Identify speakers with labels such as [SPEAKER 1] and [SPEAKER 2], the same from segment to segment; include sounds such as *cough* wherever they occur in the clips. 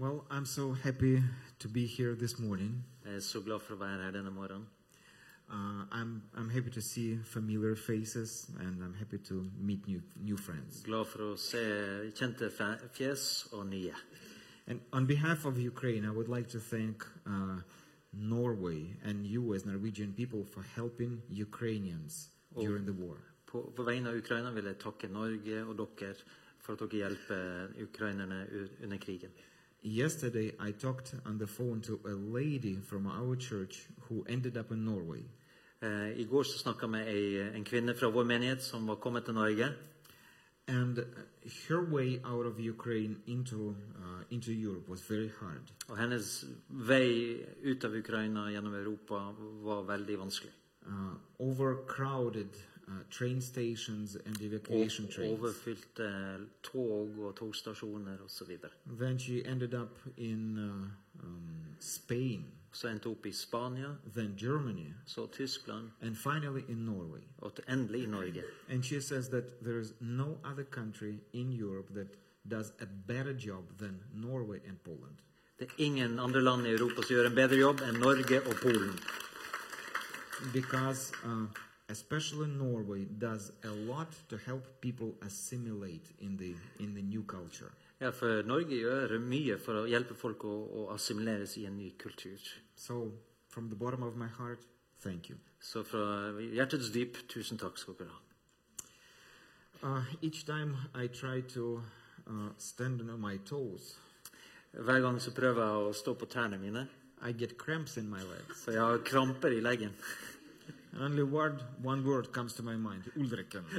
[SPEAKER 1] Well, I'm so happy to be here this morning.
[SPEAKER 2] Er så glad for å være her denne morgenen.
[SPEAKER 1] Uh, I'm, I'm happy to see familiar faces and I'm happy to meet new, new friends.
[SPEAKER 2] Glad for å se kjente fe- fjes og nye.
[SPEAKER 1] And on behalf of Ukraine, I would like to thank uh, Norway and you as Norwegian people for helping Ukrainians during the war.
[SPEAKER 2] På, på vegne av Ukraina vil jeg takke Norge og dere for at dere hjelper ukrainerne under krigen.
[SPEAKER 1] Yesterday, I talked on the phone to a lady from our church who ended up in Norway.
[SPEAKER 2] Uh, I går så snakka jeg med ei, en kvinne fra vår menighet som var kommet til Norge.
[SPEAKER 1] And uh, her way out of Ukraine into, uh, into Europe was very hard.
[SPEAKER 2] Og hennes vei ut av Ukraina gjennom Europa var veldig vanskelig.
[SPEAKER 1] Uh, overcrowded train stations and evacuation
[SPEAKER 2] Og
[SPEAKER 1] trains.
[SPEAKER 2] overfylte tog og togstasjoner osv.
[SPEAKER 1] Then she ended up in uh, um, Spain,
[SPEAKER 2] Så endte opp i Spania,
[SPEAKER 1] then Germany,
[SPEAKER 2] så Tyskland
[SPEAKER 1] and finally in Norway.
[SPEAKER 2] og til endelig i Norge.
[SPEAKER 1] And she says that there is no other country in Europe that does a better job than Norway and Poland.
[SPEAKER 2] Det er ingen andre land i Europa som gjør en bedre jobb enn Norge og Polen.
[SPEAKER 1] Because uh, especially Norway does a lot to help people assimilate in the, in the new culture.
[SPEAKER 2] Ja, for Norge gjør mye for å hjelpe folk å, å assimileres i en ny kultur.
[SPEAKER 1] So, from the bottom of my heart, thank you.
[SPEAKER 2] Så fra hjertets dyp, tusen takk skal dere ha.
[SPEAKER 1] Uh, each time I try to uh, stand on my toes,
[SPEAKER 2] Hver gang så prøver jeg å stå på tærne mine,
[SPEAKER 1] I get cramps in my legs.
[SPEAKER 2] så jeg har kramper i leggen.
[SPEAKER 1] Only word, one word comes to my mind, Ulriken. *laughs*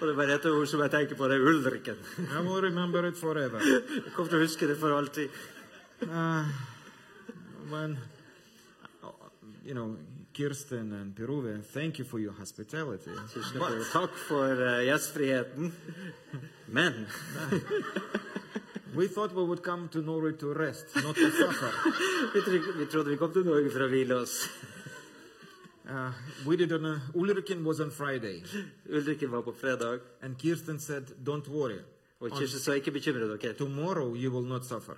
[SPEAKER 2] og det er bare ord som jeg tenker på, det er Ulriken.
[SPEAKER 1] I will remember it forever. *laughs*
[SPEAKER 2] Jeg kommer til å huske det for alltid.
[SPEAKER 1] Uh, when, you know, Kirsten and Peruve, thank you for your hospitality. But
[SPEAKER 2] takk for uh, gjestfriheten. Men
[SPEAKER 1] we thought we would come to Norway to rest, not to suffer. *laughs*
[SPEAKER 2] vi trodde vi kom til Norge for å hvile oss.
[SPEAKER 1] Uh, we didn't know. Ulriken was on Friday,
[SPEAKER 2] Ulriken var på fredag,
[SPEAKER 1] and Kirsten said, Don't worry.
[SPEAKER 2] og
[SPEAKER 1] On
[SPEAKER 2] Kirsten sa ikke bekymre dere.
[SPEAKER 1] tomorrow you will not suffer.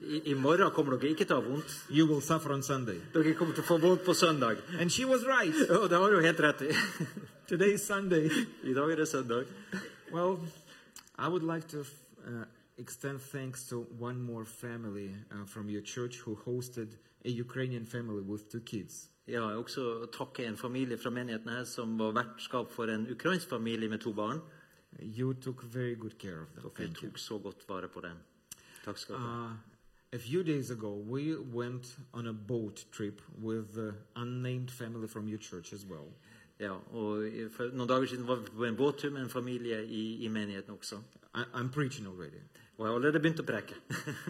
[SPEAKER 2] I, I morgen kommer dere ikke til å ha vondt.
[SPEAKER 1] You will suffer on Sunday.
[SPEAKER 2] Dere kommer til å få vondt på søndag.
[SPEAKER 1] And she was right.
[SPEAKER 2] Og det har du helt rett i. *laughs*
[SPEAKER 1] Today is Sunday.
[SPEAKER 2] I dag er det søndag.
[SPEAKER 1] Well, I would like to uh, extend thanks to one more family uh, from your church who hosted a Ukrainian family with two kids.
[SPEAKER 2] Jeg har også takke en familie fra menigheten her som var vertskap for en ukrainsk familie med to barn.
[SPEAKER 1] You took very good care of them.
[SPEAKER 2] Dere
[SPEAKER 1] Thank you.
[SPEAKER 2] tok så godt vare på dem. Takk skal du ha.
[SPEAKER 1] Uh, a few days ago, we went on a boat trip with an unnamed family from your church as well.
[SPEAKER 2] Ja, og for noen dager siden var vi på en båttur med en familie i, i menigheten også.
[SPEAKER 1] I, I'm preaching already.
[SPEAKER 2] Og jeg har allerede begynt å preke.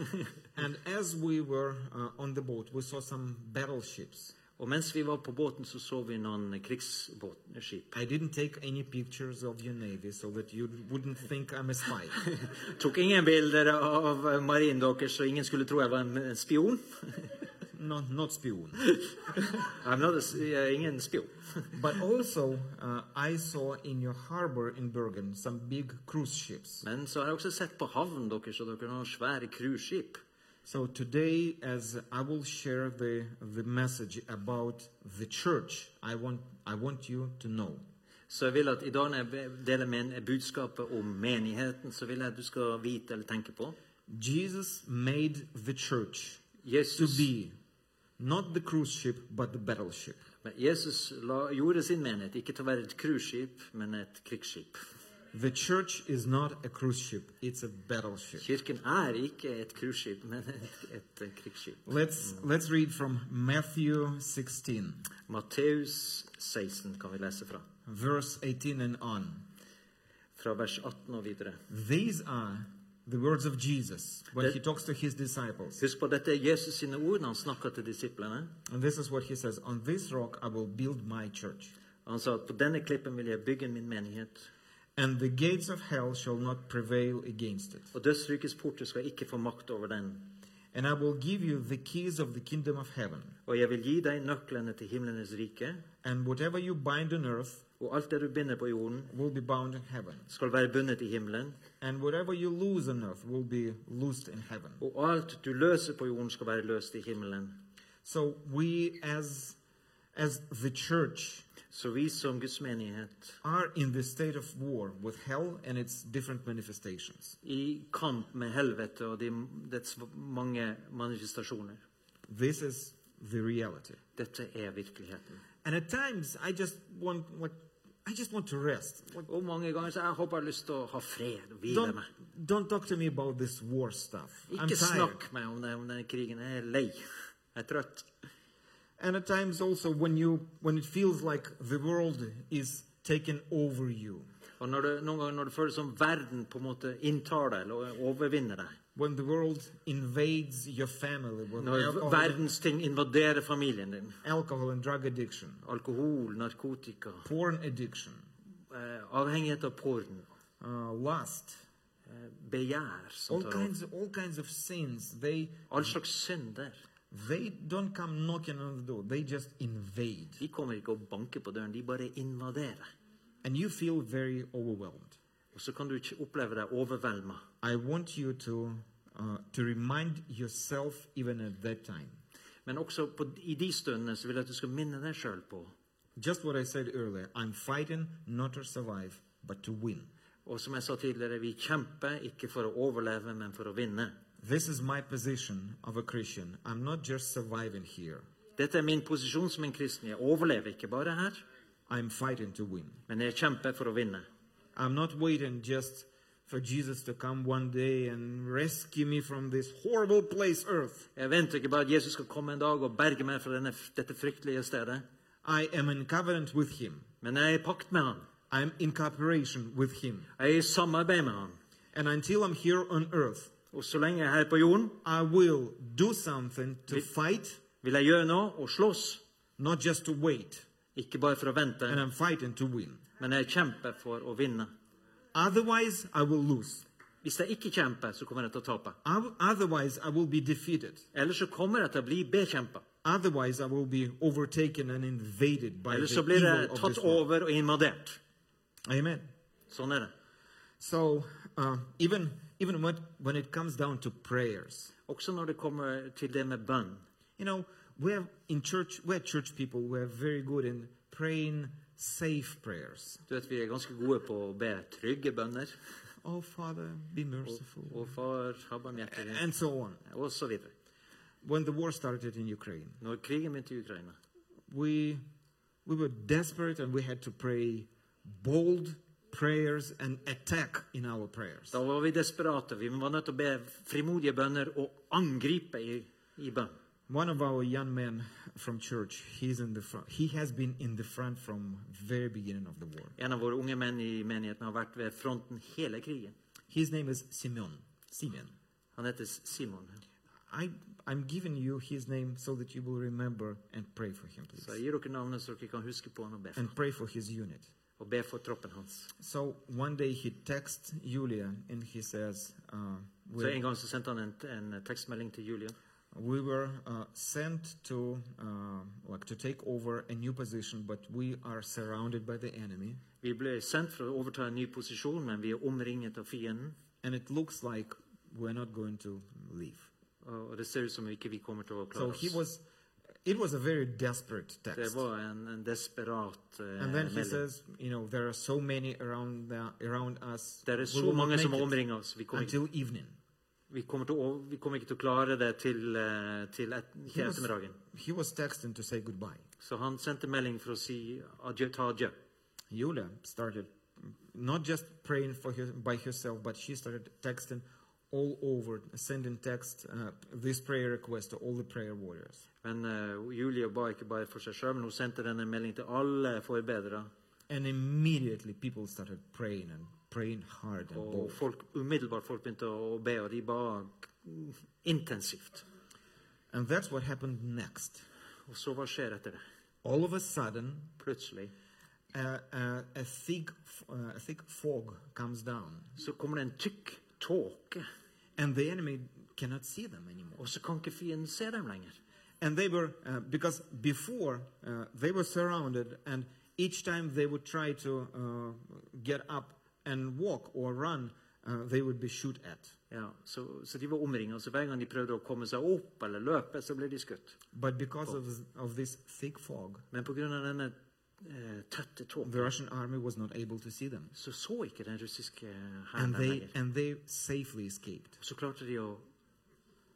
[SPEAKER 2] *laughs*
[SPEAKER 1] And as we were uh, on the boat, we saw some battleships.
[SPEAKER 2] Og mens vi var på båten, så så vi noen krigsskip.
[SPEAKER 1] I didn't take any pictures of your navy so that you wouldn't think I'm a spy. *laughs*
[SPEAKER 2] Tok ingen bilder av marinen deres, så ingen skulle tro jeg var en spion. *laughs*
[SPEAKER 1] not, not spion. *laughs*
[SPEAKER 2] I'm not a, uh, ingen spion.
[SPEAKER 1] But also, uh, I saw in your harbor in Bergen some big cruise ships.
[SPEAKER 2] Men så har jeg også sett på havnen deres, og dere har noen svære cruiseskip.
[SPEAKER 1] So today, as I will share the, the message about the church, I want, I want you to know
[SPEAKER 2] Så jeg vil at i dag når jeg deler med budskapet om menigheten, så vil jeg at du skal vite eller tenke på
[SPEAKER 1] Jesus made the church to be not the cruise ship, but the battleship.
[SPEAKER 2] men Jesus la, gjorde sin menighet ikke til å være et cruiseskip, men et krigsskip.
[SPEAKER 1] The church is not a cruise ship, it's a battleship.
[SPEAKER 2] Kirken er ikke et cruiseskip, men et, et eh, krigsskip.
[SPEAKER 1] Let's, let's read from Matthew 16,
[SPEAKER 2] Matteus 16 kan vi lese fra.
[SPEAKER 1] verse 18 and on.
[SPEAKER 2] Fra vers 18 og videre.
[SPEAKER 1] These are the words of Jesus when
[SPEAKER 2] That-
[SPEAKER 1] he talks to his disciples.
[SPEAKER 2] Husk på dette er Jesus sine ord når han snakker til disiplene.
[SPEAKER 1] And this is what he says On this rock I will build my church,
[SPEAKER 2] Han sa at på denne klippen vil jeg bygge min menighet,
[SPEAKER 1] and the gates of hell shall not prevail against it.
[SPEAKER 2] og porter skal ikke få makt over den.
[SPEAKER 1] And I will give you the keys of the kingdom of heaven.
[SPEAKER 2] Og jeg vil gi deg nøklene til himlenes rike,
[SPEAKER 1] And whatever you bind on earth
[SPEAKER 2] Og alt det du binder på jorden,
[SPEAKER 1] will be bound in heaven,
[SPEAKER 2] skal være bundet i himmelen.
[SPEAKER 1] and whatever you lose on earth will be loosed in heaven.
[SPEAKER 2] Og alt du løser på jorden, skal være løst i himmelen.
[SPEAKER 1] So we, as as the church,
[SPEAKER 2] Så vi som Guds menighet,
[SPEAKER 1] are in the state of war with hell and its different manifestations.
[SPEAKER 2] i kamp med helvete og de, dets mange manifestasjoner.
[SPEAKER 1] This is the reality.
[SPEAKER 2] Dette er virkeligheten.
[SPEAKER 1] And at times, I just want what I just want to rest.
[SPEAKER 2] Og mange ganger så jeg håper jeg har lyst til å ha fred og hvile
[SPEAKER 1] Don't
[SPEAKER 2] meg.
[SPEAKER 1] don't talk to me about this war stuff. I'm
[SPEAKER 2] Ikke
[SPEAKER 1] tired.
[SPEAKER 2] snakk meg om, det, om krigen. Jeg er lei. Jeg er trøtt.
[SPEAKER 1] And at times also when you when it feels like the world is taken over you,
[SPEAKER 2] Og når det, noen ganger når det føles som verden på en måte inntar deg eller overvinner deg,
[SPEAKER 1] when the world invades your family with
[SPEAKER 2] når
[SPEAKER 1] alcohol,
[SPEAKER 2] verdens ting invaderer familien din,
[SPEAKER 1] alcohol and drug addiction,
[SPEAKER 2] alkohol, narkotika,
[SPEAKER 1] porn addiction,
[SPEAKER 2] eh, avhengighet av porno,
[SPEAKER 1] uh, lust,
[SPEAKER 2] begjær
[SPEAKER 1] all
[SPEAKER 2] som tar over.
[SPEAKER 1] kinds all kinds of sins. They
[SPEAKER 2] All slags synder.
[SPEAKER 1] They don't come knocking on the door. They just invade,
[SPEAKER 2] De kommer ikke og banker på døren, de bare invaderer.
[SPEAKER 1] and you feel very overwhelmed.
[SPEAKER 2] Og så kan du ikke oppleve deg overvelda.
[SPEAKER 1] I want you to uh, to remind yourself even at that time,
[SPEAKER 2] Men også på, i de stundene så vil jeg at du skal minne deg sjøl på
[SPEAKER 1] just what I said earlier. I'm fighting not to survive, but to win.
[SPEAKER 2] Og som jeg sa tidligere, vi kjemper ikke for å overleve, men for å vinne.
[SPEAKER 1] This is my position of a Christian. I'm not just surviving here.
[SPEAKER 2] Dette er min posisjon som en kristen. Jeg overlever ikke bare her,
[SPEAKER 1] I'm fighting to win.
[SPEAKER 2] men jeg kjemper for å vinne.
[SPEAKER 1] I'm not waiting just for Jesus to come one day and rescue me from this horrible place, earth.
[SPEAKER 2] Jeg venter ikke bare at Jesus skal komme en dag og berge meg fra denne, dette fryktelige stedet,
[SPEAKER 1] I am in covenant with Him.
[SPEAKER 2] men jeg er i pakt med han.
[SPEAKER 1] I'm in cooperation with Him.
[SPEAKER 2] Jeg er i samarbeid med han.
[SPEAKER 1] And until I'm here on earth,
[SPEAKER 2] Og så lenge jeg er her på jorden,
[SPEAKER 1] I will do something to fight,
[SPEAKER 2] vil jeg gjøre noe og slåss.
[SPEAKER 1] not just to wait.
[SPEAKER 2] Ikke bare for å vente,
[SPEAKER 1] And I'm fighting to win.
[SPEAKER 2] men jeg kjemper for å vinne.
[SPEAKER 1] Otherwise, I will lose.
[SPEAKER 2] Hvis jeg ikke kjemper, så kommer jeg til å tape.
[SPEAKER 1] Oth- Otherwise, I will be defeated.
[SPEAKER 2] Eller så kommer jeg til å bli bekjempa.
[SPEAKER 1] Otherwise, I will be overtaken and invaded by
[SPEAKER 2] Eller
[SPEAKER 1] the
[SPEAKER 2] så blir jeg tatt over og invadert.
[SPEAKER 1] Amen.
[SPEAKER 2] Sånn er det.
[SPEAKER 1] So uh, even even when when it comes down to prayers,
[SPEAKER 2] Også når det kommer til det med bønn.
[SPEAKER 1] you know, we're in church. We're church people. We're very good in praying safe prayers.
[SPEAKER 2] Du vet, Vi er ganske gode på å be trygge bønner.
[SPEAKER 1] Oh, Father, be merciful,
[SPEAKER 2] Og far, ha barmhjertighet,
[SPEAKER 1] and so on.
[SPEAKER 2] og så videre.
[SPEAKER 1] When the war started in Ukraine,
[SPEAKER 2] Når krigen begynte i Ukraina,
[SPEAKER 1] we we were desperate and we had to pray bold prayers and attack in our prayers.
[SPEAKER 2] da var vi desperate. Vi var nødt til å be frimodige bønner og angripe i, i bønn.
[SPEAKER 1] One of our young men from church, he's in the front. He has been in the front from very beginning of the war.
[SPEAKER 2] En av våre unge menn i menigheten har vært ved fronten hele krigen.
[SPEAKER 1] His name is Simon. Simon.
[SPEAKER 2] Han heter Simon.
[SPEAKER 1] I, I'm giving you his name so that you will remember and pray for him, please.
[SPEAKER 2] Så jeg gir dere navnet så dere kan huske på be for,
[SPEAKER 1] And pray for his unit.
[SPEAKER 2] Og be for troppen hans.
[SPEAKER 1] So one day he texts Julia and he says, uh,
[SPEAKER 2] Så en
[SPEAKER 1] we,
[SPEAKER 2] gang så sendte han en, en tekstmelding til Julia.
[SPEAKER 1] we were uh, sent to uh, like to take over a new position, but we are surrounded by the enemy,
[SPEAKER 2] Vi ble sendt for å overta en ny posisjon, men vi er omringet av fienden.
[SPEAKER 1] and it looks like we're not going to leave.
[SPEAKER 2] Og det ser ut som ikke vi kommer til å
[SPEAKER 1] So
[SPEAKER 2] klare
[SPEAKER 1] he was, it was a very desperate
[SPEAKER 2] Det
[SPEAKER 1] text.
[SPEAKER 2] var en, en desperat eh,
[SPEAKER 1] And then he
[SPEAKER 2] melding.
[SPEAKER 1] says, you know, there are so many around the, around us.
[SPEAKER 2] Det er
[SPEAKER 1] we
[SPEAKER 2] så
[SPEAKER 1] will not
[SPEAKER 2] mange som omringer oss. Vi kommer, ikke,
[SPEAKER 1] until evening.
[SPEAKER 2] vi, kommer til å, vi kommer ikke til å klare det til, eh, til, et,
[SPEAKER 1] He was, he was texting to say goodbye.
[SPEAKER 2] Så han sendte melding for å si adjø, ta adjø.
[SPEAKER 1] Yulia started not just praying for her, by herself, but she started texting all over, sending text, uh, this prayer request to all the prayer warriors.
[SPEAKER 2] Men uh, Julie ba ikke bare for seg sjøl, men hun sendte denne melding til alle forbedrere.
[SPEAKER 1] And immediately people started praying and praying hard and bold.
[SPEAKER 2] folk, umiddelbart folk begynte å be, og de ba intensivt.
[SPEAKER 1] And that's what happened next.
[SPEAKER 2] Og så hva skjer etter det?
[SPEAKER 1] All of a sudden,
[SPEAKER 2] Plutselig
[SPEAKER 1] uh, uh, a, thick, uh, a thick fog comes down,
[SPEAKER 2] så kommer det en tykk tåke,
[SPEAKER 1] and the enemy cannot see them anymore.
[SPEAKER 2] og så kan ikke fienden se dem lenger.
[SPEAKER 1] And they were, uh, because before uh, they were surrounded, and each time they would try to uh, get up and walk or run, uh, they would be shot at.
[SPEAKER 2] Ja, så, så de var omringet. Så hver gang de prøvde å komme seg opp eller løpe, så ble de skutt.
[SPEAKER 1] But because of, of this thick fog,
[SPEAKER 2] Men pga. denne eh, tette
[SPEAKER 1] the Russian army was not able to see them.
[SPEAKER 2] så så ikke den russiske
[SPEAKER 1] And
[SPEAKER 2] hæren dem
[SPEAKER 1] they,
[SPEAKER 2] lenger.
[SPEAKER 1] and they safely escaped.
[SPEAKER 2] Så klarte de å,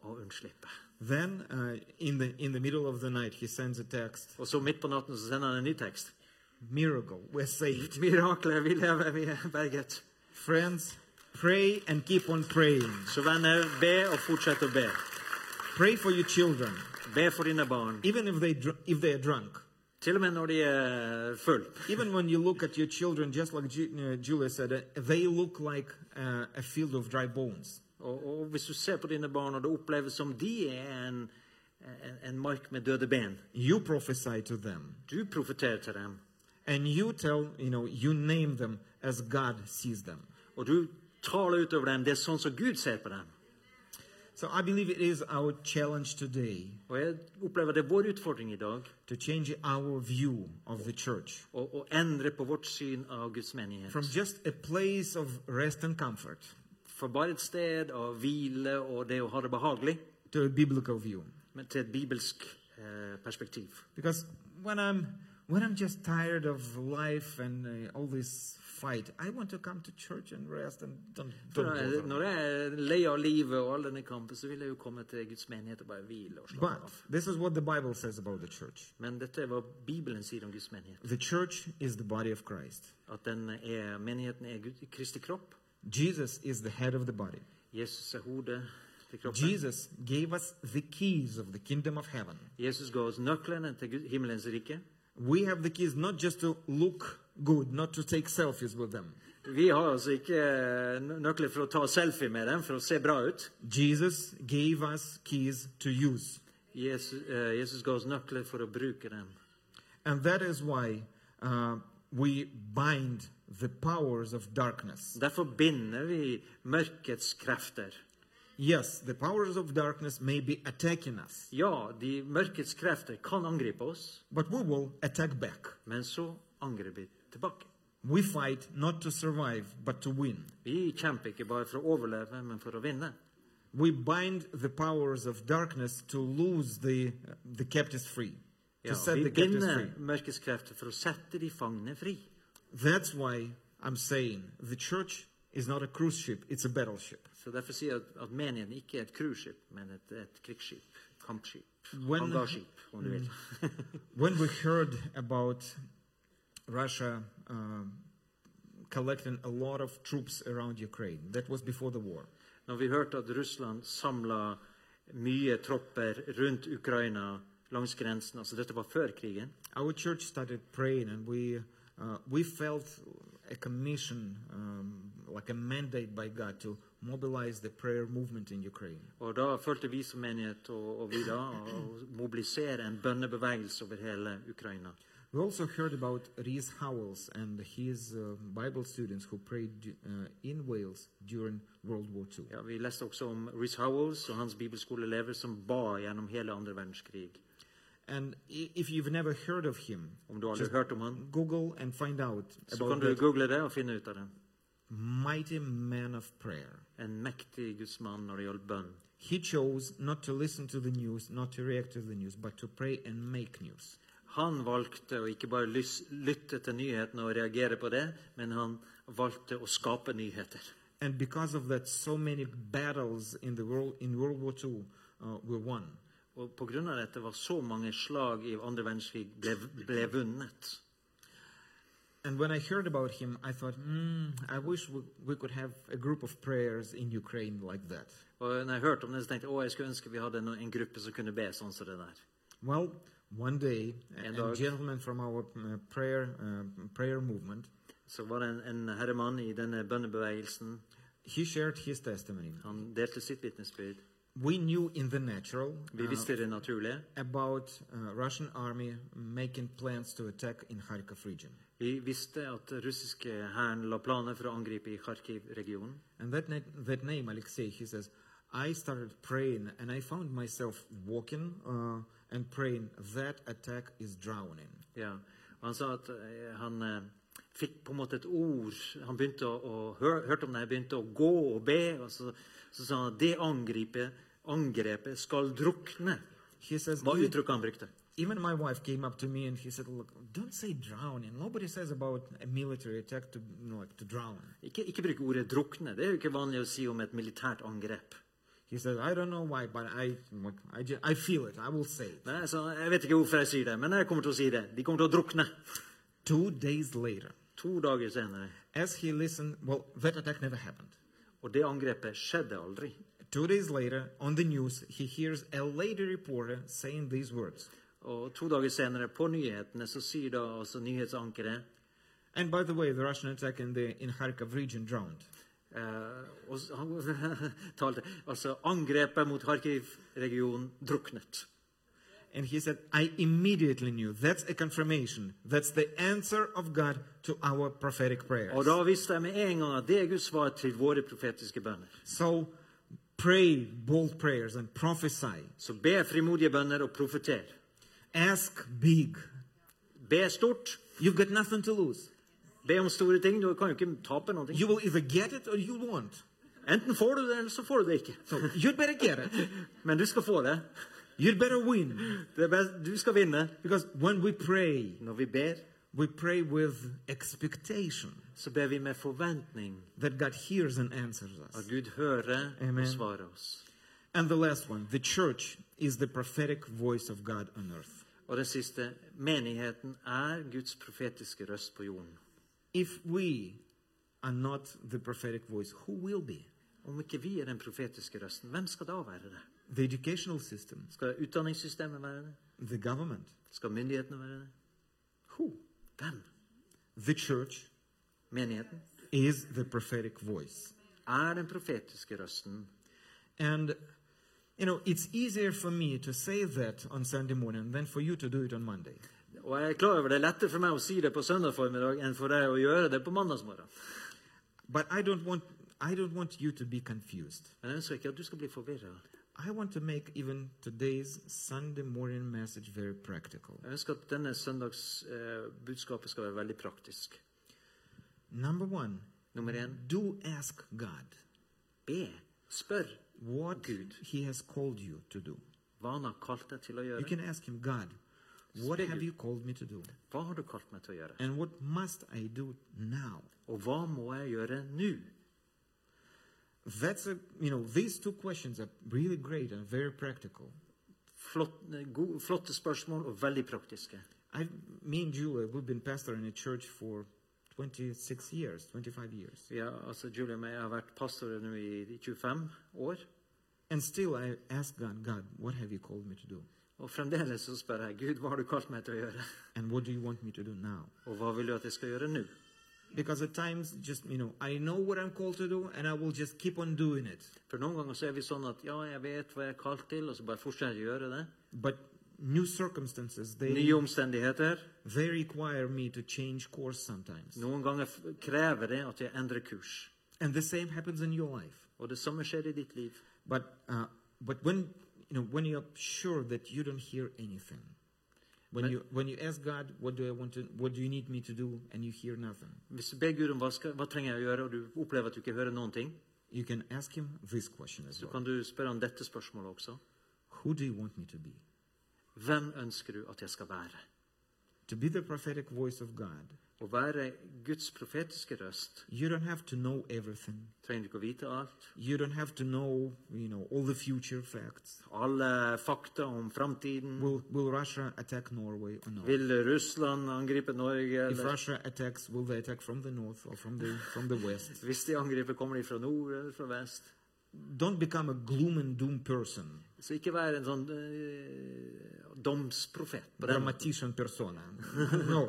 [SPEAKER 2] å unnslippe.
[SPEAKER 1] Then, uh, in, the, in the middle of the night, he sends a text
[SPEAKER 2] Og så midt på natten så sender han en ny tekst.
[SPEAKER 1] Miracle, we're saved. *laughs*
[SPEAKER 2] Mirakler, vi lever, vi er berget.
[SPEAKER 1] Friends, pray and keep on praying.
[SPEAKER 2] Så venner, be og fortsett å be.
[SPEAKER 1] Pray for your children,
[SPEAKER 2] Be for dine barn.
[SPEAKER 1] even if they, dr- if they are drunk.
[SPEAKER 2] Til og med når de er full.
[SPEAKER 1] Even when you look at your children, just like uh, Julia said, uh, they look like uh, a field of dry bones.
[SPEAKER 2] Og, og hvis du ser på dine barn, og det oppleves som de er en, en, en mark med døde ben
[SPEAKER 1] You prophesy to them,
[SPEAKER 2] Du profeterer til dem,
[SPEAKER 1] and you tell, you know, you name them as God sees them.
[SPEAKER 2] og du taler utover dem. Det er sånn som Gud ser på dem.
[SPEAKER 1] So I believe it is our challenge today
[SPEAKER 2] Og jeg opplever det er vår utfordring i dag
[SPEAKER 1] to change our view of the church
[SPEAKER 2] å, å endre på vårt syn av Guds menighet.
[SPEAKER 1] from just a place of rest and comfort
[SPEAKER 2] For bare et sted og hvile og det å ha det behagelig,
[SPEAKER 1] to a biblical view.
[SPEAKER 2] men til et bibelsk uh, perspektiv.
[SPEAKER 1] Because when I'm when I'm just tired of life and uh, all this fight, I want to come to church and rest and don't, don't bother.
[SPEAKER 2] når jeg er lei av livet og all denne kampen, så vil jeg jo komme til Guds menighet og bare hvile og slappe
[SPEAKER 1] But
[SPEAKER 2] av.
[SPEAKER 1] this is what the Bible says about the church.
[SPEAKER 2] Men dette er hva Bibelen sier om Guds menighet.
[SPEAKER 1] The church is the body of Christ.
[SPEAKER 2] At den er, menigheten er Gud- Kristi kropp.
[SPEAKER 1] Jesus is the head of the body.
[SPEAKER 2] Jesus til kroppen.
[SPEAKER 1] Jesus gave us the keys of the kingdom of heaven.
[SPEAKER 2] Jesus ga oss nøklene til himmelens rike.
[SPEAKER 1] We have the keys not just to look good, not to take selfies with them.
[SPEAKER 2] Vi har altså ikke eh, nøkler for å ta selfie med dem, for å se bra ut.
[SPEAKER 1] Jesus gave us keys to use.
[SPEAKER 2] Jesus, eh, Jesus ga oss nøkler for å bruke dem.
[SPEAKER 1] And that is why uh, we bind the powers of darkness.
[SPEAKER 2] Derfor binder vi mørkets krefter.
[SPEAKER 1] Yes, the powers of darkness may be attacking us,
[SPEAKER 2] Ja, de mørkets krefter kan angripe oss,
[SPEAKER 1] but we will attack back.
[SPEAKER 2] men så angriper vi tilbake.
[SPEAKER 1] We fight not to survive, but to win.
[SPEAKER 2] Vi kjemper ikke bare for å overleve, men for å vinne.
[SPEAKER 1] We bind the powers of darkness to lose the, the captives free,
[SPEAKER 2] Ja, vi binder mørkets krefter for å sette de fangne fri.
[SPEAKER 1] That's why I'm saying the church is not a cruise ship, it's a battleship.
[SPEAKER 2] Så Derfor sier jeg at, at menigheten ikke er et cruiseskip, men et, et krigsskip. Kampskip.
[SPEAKER 1] When-
[SPEAKER 2] om du vil. *laughs*
[SPEAKER 1] When we heard about Russia um collecting a lot of troops around Ukraine, that was before the war.
[SPEAKER 2] Når vi hørte at Russland samla mye tropper rundt Ukraina langs grensen, altså dette var før krigen,
[SPEAKER 1] Our church started praying, and we uh, we felt a commission, um, like a mandate by God, to mobilize the prayer movement in Ukraine.
[SPEAKER 2] og da følte vi som menighet og, og vi da å mobilisere en bønnebevegelse over hele Ukraina.
[SPEAKER 1] We also heard about Rhys Howells and his uh, Bible students who prayed uh, in Wales during World War II.
[SPEAKER 2] Ja, vi leste også om Rhys Howells og hans bibelskoleelever som ba gjennom hele andre verdenskrig.
[SPEAKER 1] And if you've never heard of him,
[SPEAKER 2] Om du aldri har hørt om han,
[SPEAKER 1] Google and find out
[SPEAKER 2] så kan
[SPEAKER 1] about
[SPEAKER 2] du
[SPEAKER 1] that
[SPEAKER 2] google det og finne ut av det.
[SPEAKER 1] mighty man of prayer.
[SPEAKER 2] En mektig gudsmann når det gjaldt bønn.
[SPEAKER 1] He chose not to listen to the news, not to react to the news, but to pray and make news.
[SPEAKER 2] Han valgte å ikke bare lytte til nyhetene og reagere på det, men han valgte å skape nyheter.
[SPEAKER 1] And because of that, so many battles in the world in World War II uh, were won.
[SPEAKER 2] Og av dette var så mange slag i andre verdenskrig ble, ble vunnet.
[SPEAKER 1] And when I heard about him, I thought, mm, I wish we, we could have a group of prayers in Ukraine like that.
[SPEAKER 2] Og når jeg hørte om det, så tenkte jeg å, jeg skulle ønske vi hadde en gruppe som kunne be sånn som det der.
[SPEAKER 1] Well, one day, a,
[SPEAKER 2] And
[SPEAKER 1] a gentleman from our uh, prayer uh, prayer movement,
[SPEAKER 2] Så var det en, en herremann i denne bønnebevegelsen.
[SPEAKER 1] he shared his testimony.
[SPEAKER 2] Han delte sitt vitnesbyrd.
[SPEAKER 1] We knew in the natural
[SPEAKER 2] Vi
[SPEAKER 1] uh,
[SPEAKER 2] visste det naturlige.
[SPEAKER 1] about uh, Russian army making plans to attack in Kharkov region.
[SPEAKER 2] Vi visste at russiske hæren la planer for å angripe i Kharkiv-regionen.
[SPEAKER 1] And that, na- that name, Alexei, he says, I started praying and I found myself walking uh, and praying, that attack is drowning.
[SPEAKER 2] Ja. Han sa at eh, han eh, fikk på en måte et ord Han begynte å, å hør, hørte om det, begynte å gå og be. og Så, så sa han at det angrepet, angrepet skal drukne.
[SPEAKER 1] Hva says,
[SPEAKER 2] uttrykket han brukte.
[SPEAKER 1] even my wife came up to me and he said, look, don't say drowning. Nobody says about a military attack to, you know, like, to drown.
[SPEAKER 2] Ikke, ikke bruk ordet 'drukne'. Det er jo ikke vanlig å si om et militært angrep.
[SPEAKER 1] He said, I don't know why, but I, I, just, I feel it. I will say it.
[SPEAKER 2] Nei, så Jeg vet ikke hvorfor jeg sier det, men jeg kommer til å si det. De kommer til å drukne.
[SPEAKER 1] Two days later,
[SPEAKER 2] To dager senere.
[SPEAKER 1] as he listened, well, that attack never happened.
[SPEAKER 2] Og det angrepet skjedde aldri.
[SPEAKER 1] Two days later, on the news, he hears a lady reporter saying these words.
[SPEAKER 2] Og to dager senere, på nyhetene, så sier da altså nyhetsankeret
[SPEAKER 1] And by the way, the Russian attack in the in Kharkov region drowned.
[SPEAKER 2] Uh, og *laughs* talte, Altså, angrepet mot Kharkiv-regionen druknet.
[SPEAKER 1] And he said, I immediately knew that's a confirmation. That's the answer of God to our prophetic prayers.
[SPEAKER 2] Og da visste jeg med en gang at det er Guds svar til våre profetiske bønner.
[SPEAKER 1] So pray bold prayers and prophesy.
[SPEAKER 2] Så be frimodige bønner og profeter.
[SPEAKER 1] Ask big.
[SPEAKER 2] Be stort.
[SPEAKER 1] You've got nothing to lose.
[SPEAKER 2] Be om store ting. Du kan jo ikke tape noe.
[SPEAKER 1] You will either get it or you won't.
[SPEAKER 2] Enten får du det, eller så får du det ikke.
[SPEAKER 1] So you'd better get it. *laughs*
[SPEAKER 2] Men du skal få det.
[SPEAKER 1] You'd better win.
[SPEAKER 2] best, du skal vinne.
[SPEAKER 1] Because when we pray,
[SPEAKER 2] Når vi ber,
[SPEAKER 1] we pray with expectation
[SPEAKER 2] så ber vi med forventning
[SPEAKER 1] that God hears and answers
[SPEAKER 2] at. Gud hører
[SPEAKER 1] Amen.
[SPEAKER 2] og svarer oss.
[SPEAKER 1] And the last one the church is the prophetic voice of God on earth.
[SPEAKER 2] Og den siste menigheten er Guds profetiske røst på jorden.
[SPEAKER 1] If we are not the prophetic voice, who will be?
[SPEAKER 2] Om ikke vi er den profetiske røsten, hvem skal da være det?
[SPEAKER 1] The educational system,
[SPEAKER 2] Skal utdanningssystemet være det?
[SPEAKER 1] the government.
[SPEAKER 2] Skal myndighetene være det?
[SPEAKER 1] Who?
[SPEAKER 2] Hvem?
[SPEAKER 1] The church
[SPEAKER 2] Menigheten
[SPEAKER 1] is the prophetic voice.
[SPEAKER 2] er den profetiske røsten.
[SPEAKER 1] And, you know, it's easier for me to say that on Sunday morning than for you to do it on Monday.
[SPEAKER 2] Og jeg er klar over Det er lettere for meg å si det på søndag formiddag enn for deg å gjøre det på mandagsmorgen.
[SPEAKER 1] But I don't want, I don't want you to be confused.
[SPEAKER 2] Men jeg ønsker ikke at du skal bli forvirra.
[SPEAKER 1] I want to make even today's Sunday morning message very practical.
[SPEAKER 2] Jeg ønsker at denne søndags eh, budskapet skal være veldig praktisk.
[SPEAKER 1] Number one,
[SPEAKER 2] Nummer én
[SPEAKER 1] do ask God
[SPEAKER 2] be. Spør
[SPEAKER 1] what
[SPEAKER 2] Gud.
[SPEAKER 1] He has called you to do.
[SPEAKER 2] hva han har kalt deg til å
[SPEAKER 1] You
[SPEAKER 2] gjøre.
[SPEAKER 1] can ask Him, God, what have you called me to do?
[SPEAKER 2] Hva har du kalt meg til å gjøre?
[SPEAKER 1] And what must I do now?
[SPEAKER 2] Og hva må jeg gjøre nå?
[SPEAKER 1] That's a, you know, these two questions are really great and very practical.
[SPEAKER 2] Flott, eh, go, flotte spørsmål og veldig praktiske.
[SPEAKER 1] I, me and Julia, we've been pastor in a church for 26 years, 25 years.
[SPEAKER 2] Ja, altså Julie og jeg har vært pastorer nå i 25 år.
[SPEAKER 1] And still I ask God, God, what have you called me to do?
[SPEAKER 2] Og fremdeles så spør jeg Gud, hva har du kalt meg til å gjøre?
[SPEAKER 1] And what do you want me to do now?
[SPEAKER 2] Og hva vil du at jeg skal gjøre nå?
[SPEAKER 1] Because at times, just, you know, I know what I'm called to do and I will just keep on doing it.
[SPEAKER 2] For noen ganger så er vi sånn at ja, jeg vet hva jeg er kalt til, og så bare fortsetter å gjøre det.
[SPEAKER 1] But new circumstances, they,
[SPEAKER 2] Nye omstendigheter.
[SPEAKER 1] they require me to change course sometimes.
[SPEAKER 2] Noen ganger krever det at jeg endrer kurs.
[SPEAKER 1] And the same happens in your life.
[SPEAKER 2] Og det samme skjer i ditt liv.
[SPEAKER 1] But, uh, but when, you know, when you're sure that you don't hear anything, when, you, when you ask God, what do I want to, what do you need me to do, and you hear nothing,
[SPEAKER 2] Hvis ber Gud om hva, skal, hva trenger jeg å gjøre, og du opplever at du ikke hører noen ting,
[SPEAKER 1] you can ask Him this question as
[SPEAKER 2] så
[SPEAKER 1] well.
[SPEAKER 2] kan du spørre om dette spørsmålet også.
[SPEAKER 1] Who do you want me to be?
[SPEAKER 2] Hvem ønsker du at jeg skal være?
[SPEAKER 1] To be the prophetic voice of God,
[SPEAKER 2] Å være Guds profetiske røst
[SPEAKER 1] you don't have to know everything.
[SPEAKER 2] trenger ikke å vite alt.
[SPEAKER 1] You don't have to know, you know, all the future facts.
[SPEAKER 2] Alle fakta om framtiden.
[SPEAKER 1] Will, will Russia attack Norway or not?
[SPEAKER 2] Vil Russland angripe Norge?
[SPEAKER 1] If
[SPEAKER 2] Eller?
[SPEAKER 1] Russia attacks, will they attack from the north or from the, from the west? *laughs*
[SPEAKER 2] Hvis de angriper, kommer de fra nord eller fra vest?
[SPEAKER 1] Don't become a gloom and doom person,
[SPEAKER 2] Så ikke være en sånn uh, domsprofet.
[SPEAKER 1] dramatician persona. *laughs* no.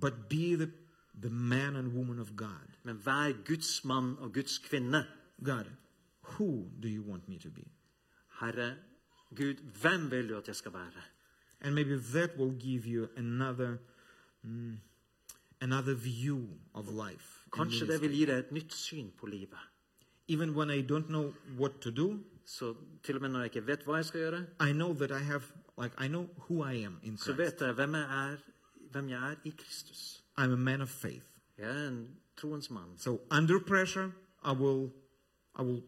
[SPEAKER 1] But be the, the man and woman of God.
[SPEAKER 2] Men vær Guds mann og Guds kvinne.
[SPEAKER 1] God, who do you want me to be?
[SPEAKER 2] Herre Gud, hvem vil du at jeg skal være?
[SPEAKER 1] And maybe that will give you another, mm, another view of life.
[SPEAKER 2] Kanskje det vil gi deg et nytt syn på livet.
[SPEAKER 1] Even when I don't know what to do,
[SPEAKER 2] Så til og med når jeg ikke vet hva jeg skal gjøre,
[SPEAKER 1] I know that I have, like, I know who I am in
[SPEAKER 2] så vet jeg hvem jeg er hvem jeg er i Kristus.
[SPEAKER 1] I'm a man of faith.
[SPEAKER 2] Jeg er en troens mann.
[SPEAKER 1] So under pressure, I will, I will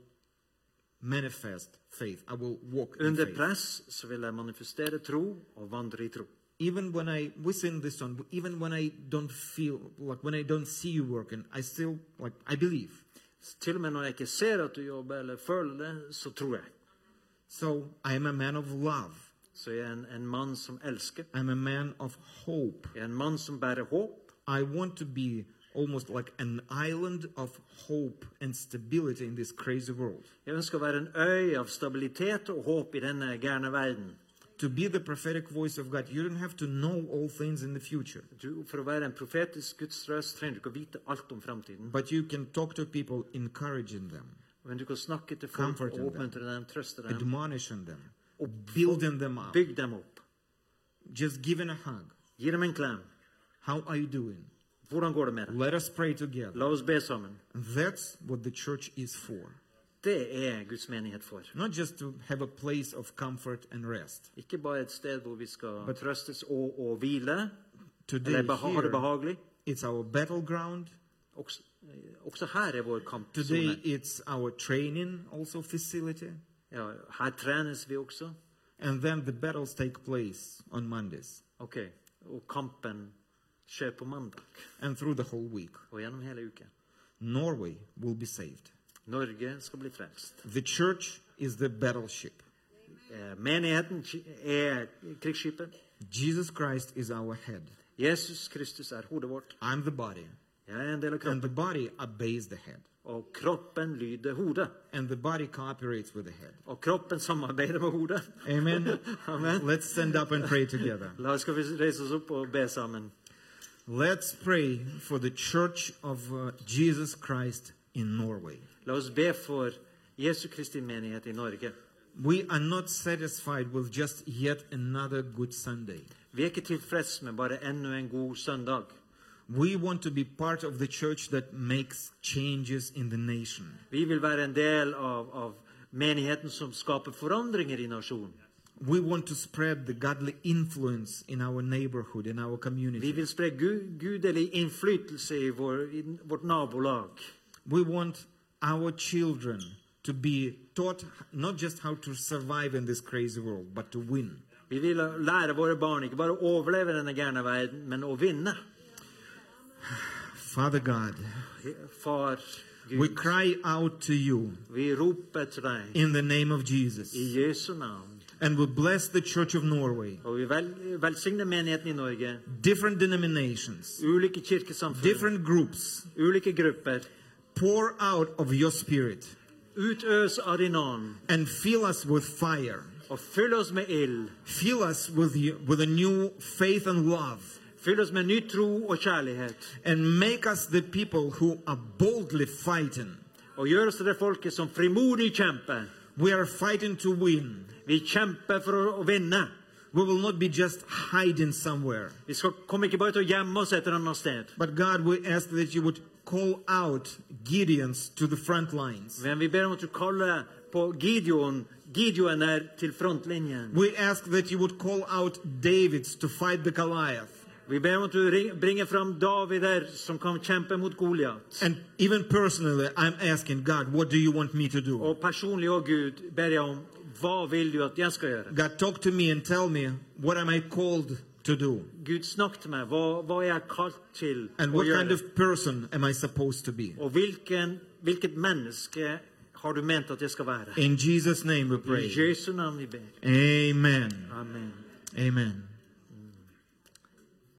[SPEAKER 1] manifest faith. I will walk in
[SPEAKER 2] Under
[SPEAKER 1] faith.
[SPEAKER 2] press så vil jeg manifestere tro og vandre i tro.
[SPEAKER 1] Even when I we sing this song, even when I don't feel like when I don't see you working, I still like I believe.
[SPEAKER 2] Til og med når jeg ikke ser at du jobber eller føler det, så tror jeg.
[SPEAKER 1] So I am a man of love.
[SPEAKER 2] Så jeg er en, en mann som elsker.
[SPEAKER 1] I'm a man of hope.
[SPEAKER 2] Jeg er en mann som bærer håp.
[SPEAKER 1] I want to be almost like an island of hope and stability in this crazy world.
[SPEAKER 2] Jeg ønsker å være en øy av stabilitet og håp i denne gærne verden.
[SPEAKER 1] To be the prophetic voice of God, you don't have to know all things in the future,
[SPEAKER 2] Du, for å være en profetisk Guds røst trenger du ikke å vite alt om framtiden.
[SPEAKER 1] but you can talk to people, encouraging them,
[SPEAKER 2] Men du kan snakke til folk
[SPEAKER 1] Comfort
[SPEAKER 2] og
[SPEAKER 1] them.
[SPEAKER 2] oppmuntre dem, trøste dem,
[SPEAKER 1] admonishing them,
[SPEAKER 2] og
[SPEAKER 1] building them up,
[SPEAKER 2] pick them up,
[SPEAKER 1] just giving a hug.
[SPEAKER 2] Gi dem en.
[SPEAKER 1] How are you doing?
[SPEAKER 2] Hvordan går det med?
[SPEAKER 1] Let us pray together.
[SPEAKER 2] La oss be sammen.
[SPEAKER 1] That's what the church is for.
[SPEAKER 2] Det er Guds menighet for.
[SPEAKER 1] Not just to have a place of comfort and rest.
[SPEAKER 2] Ikke bare et sted hvor vi skal
[SPEAKER 1] But-
[SPEAKER 2] trøstes og, og hvile,
[SPEAKER 1] Today,
[SPEAKER 2] eller beha ha det
[SPEAKER 1] here,
[SPEAKER 2] behagelig.
[SPEAKER 1] it's our battleground.
[SPEAKER 2] Også, også her er vår
[SPEAKER 1] Today, it's our training also facility.
[SPEAKER 2] Ja, her trenes vi også.
[SPEAKER 1] And then the battles take place on Mondays
[SPEAKER 2] Ok, Og kampen skjer på mandag
[SPEAKER 1] and through the whole week.
[SPEAKER 2] og gjennom hele uken.
[SPEAKER 1] Norway will be saved.
[SPEAKER 2] Norge skal bli frelst.
[SPEAKER 1] The church is the battleship.
[SPEAKER 2] Eh, Menigheten er krigsskipet.
[SPEAKER 1] Jesus Christ is our head.
[SPEAKER 2] Jesus Kristus hodet vårt.
[SPEAKER 1] I'm the body.
[SPEAKER 2] Jeg er en del av
[SPEAKER 1] And the body obeys the head.
[SPEAKER 2] Og kroppen lyder hodet.
[SPEAKER 1] And the body cooperates with the head.
[SPEAKER 2] Og kroppen samarbeider med hodet.
[SPEAKER 1] Amen. *laughs*
[SPEAKER 2] Amen.
[SPEAKER 1] Let's stand up and pray together. *laughs*
[SPEAKER 2] La oss reise oss opp og be sammen.
[SPEAKER 1] Let's pray for the church of uh, Jesus Christ in Norway.
[SPEAKER 2] La oss be for Jesu Kristi menighet i Norge.
[SPEAKER 1] We are not satisfied with just yet another good Sunday.
[SPEAKER 2] Vi er ikke tilfreds med bare enda en god søndag.
[SPEAKER 1] We want to be part of the church that makes changes in the nation.
[SPEAKER 2] Vi vil være en del av, av menigheten som skaper forandringer i nasjonen.
[SPEAKER 1] We want to spread the godly influence in our neighborhood, in our
[SPEAKER 2] Vi
[SPEAKER 1] community.
[SPEAKER 2] vil spre gu, gudelig innflytelse i, vår, i vårt nabolag.
[SPEAKER 1] We want our children to be taught not just how to survive in this crazy world, but to win.
[SPEAKER 2] Vi vil lære våre barn ikke bare å overleve denne gærne verden, men å vinne.
[SPEAKER 1] Father God,
[SPEAKER 2] Far
[SPEAKER 1] we cry out to you in the name of Jesus. And we bless the Church of Norway,
[SPEAKER 2] vi vel, i Norge.
[SPEAKER 1] different denominations, different groups.
[SPEAKER 2] grupper.
[SPEAKER 1] Pour out of your spirit
[SPEAKER 2] ånd,
[SPEAKER 1] fill us with fire.
[SPEAKER 2] og fyll med ild.
[SPEAKER 1] Fill us with, you, with a new faith and love.
[SPEAKER 2] Fyll oss med ny tro og kjærlighet.
[SPEAKER 1] And make us the people who are boldly fighting.
[SPEAKER 2] Og gjør oss til det folket som frimodig kjemper.
[SPEAKER 1] We are fighting to win.
[SPEAKER 2] Vi kjemper for å, å vinne.
[SPEAKER 1] We will not be just hiding somewhere.
[SPEAKER 2] Vi skal, kommer bare til å gjemme oss et eller annet sted.
[SPEAKER 1] But God, we ask that you would call out Gideons to the front lines.
[SPEAKER 2] Men vi ber om at du kaller på Gideon. Gideon er til frontlinjen.
[SPEAKER 1] We ask that you would call out Davids to fight the Goliath.
[SPEAKER 2] Vi ber om at du ring- bringer fram Davider som kan kjempe mot Goliat.
[SPEAKER 1] And even personally, I'm asking God, what do you want me to do?
[SPEAKER 2] Og personlig òg, Gud, ber jeg om hva vil du at jeg skal gjøre?
[SPEAKER 1] God, talk to me and tell me what am I called to do?
[SPEAKER 2] Gud, snakk til meg. Hva, hva er jeg kalt til
[SPEAKER 1] And
[SPEAKER 2] å
[SPEAKER 1] what kind
[SPEAKER 2] gjøre?
[SPEAKER 1] of person am I supposed to be?
[SPEAKER 2] Og hvilken, hvilket menneske har du ment at jeg skal være?
[SPEAKER 1] In Jesus' name we
[SPEAKER 2] I
[SPEAKER 1] pray.
[SPEAKER 2] Jesu navn vi ber.
[SPEAKER 1] Amen.
[SPEAKER 2] Amen.
[SPEAKER 1] Amen.